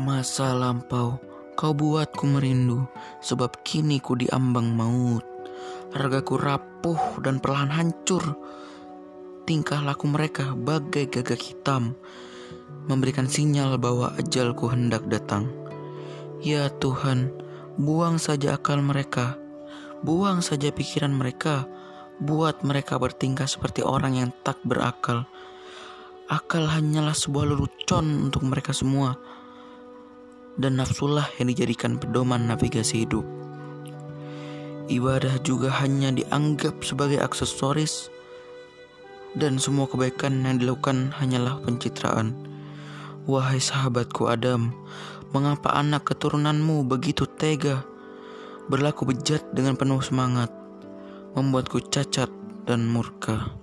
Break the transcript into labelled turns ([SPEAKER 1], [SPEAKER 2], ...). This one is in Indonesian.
[SPEAKER 1] masa lampau kau buatku merindu sebab kini ku diambang maut. Ragaku rapuh dan perlahan hancur. Tingkah laku mereka bagai gagak hitam memberikan sinyal bahwa ajalku hendak datang. Ya Tuhan, buang saja akal mereka, buang saja pikiran mereka, buat mereka bertingkah seperti orang yang tak berakal. Akal hanyalah sebuah lelucon untuk mereka semua dan nafsulah yang dijadikan pedoman navigasi hidup. Ibadah juga hanya dianggap sebagai aksesoris dan semua kebaikan yang dilakukan hanyalah pencitraan. Wahai sahabatku Adam, mengapa anak keturunanmu begitu tega, berlaku bejat dengan penuh semangat, membuatku cacat dan murka.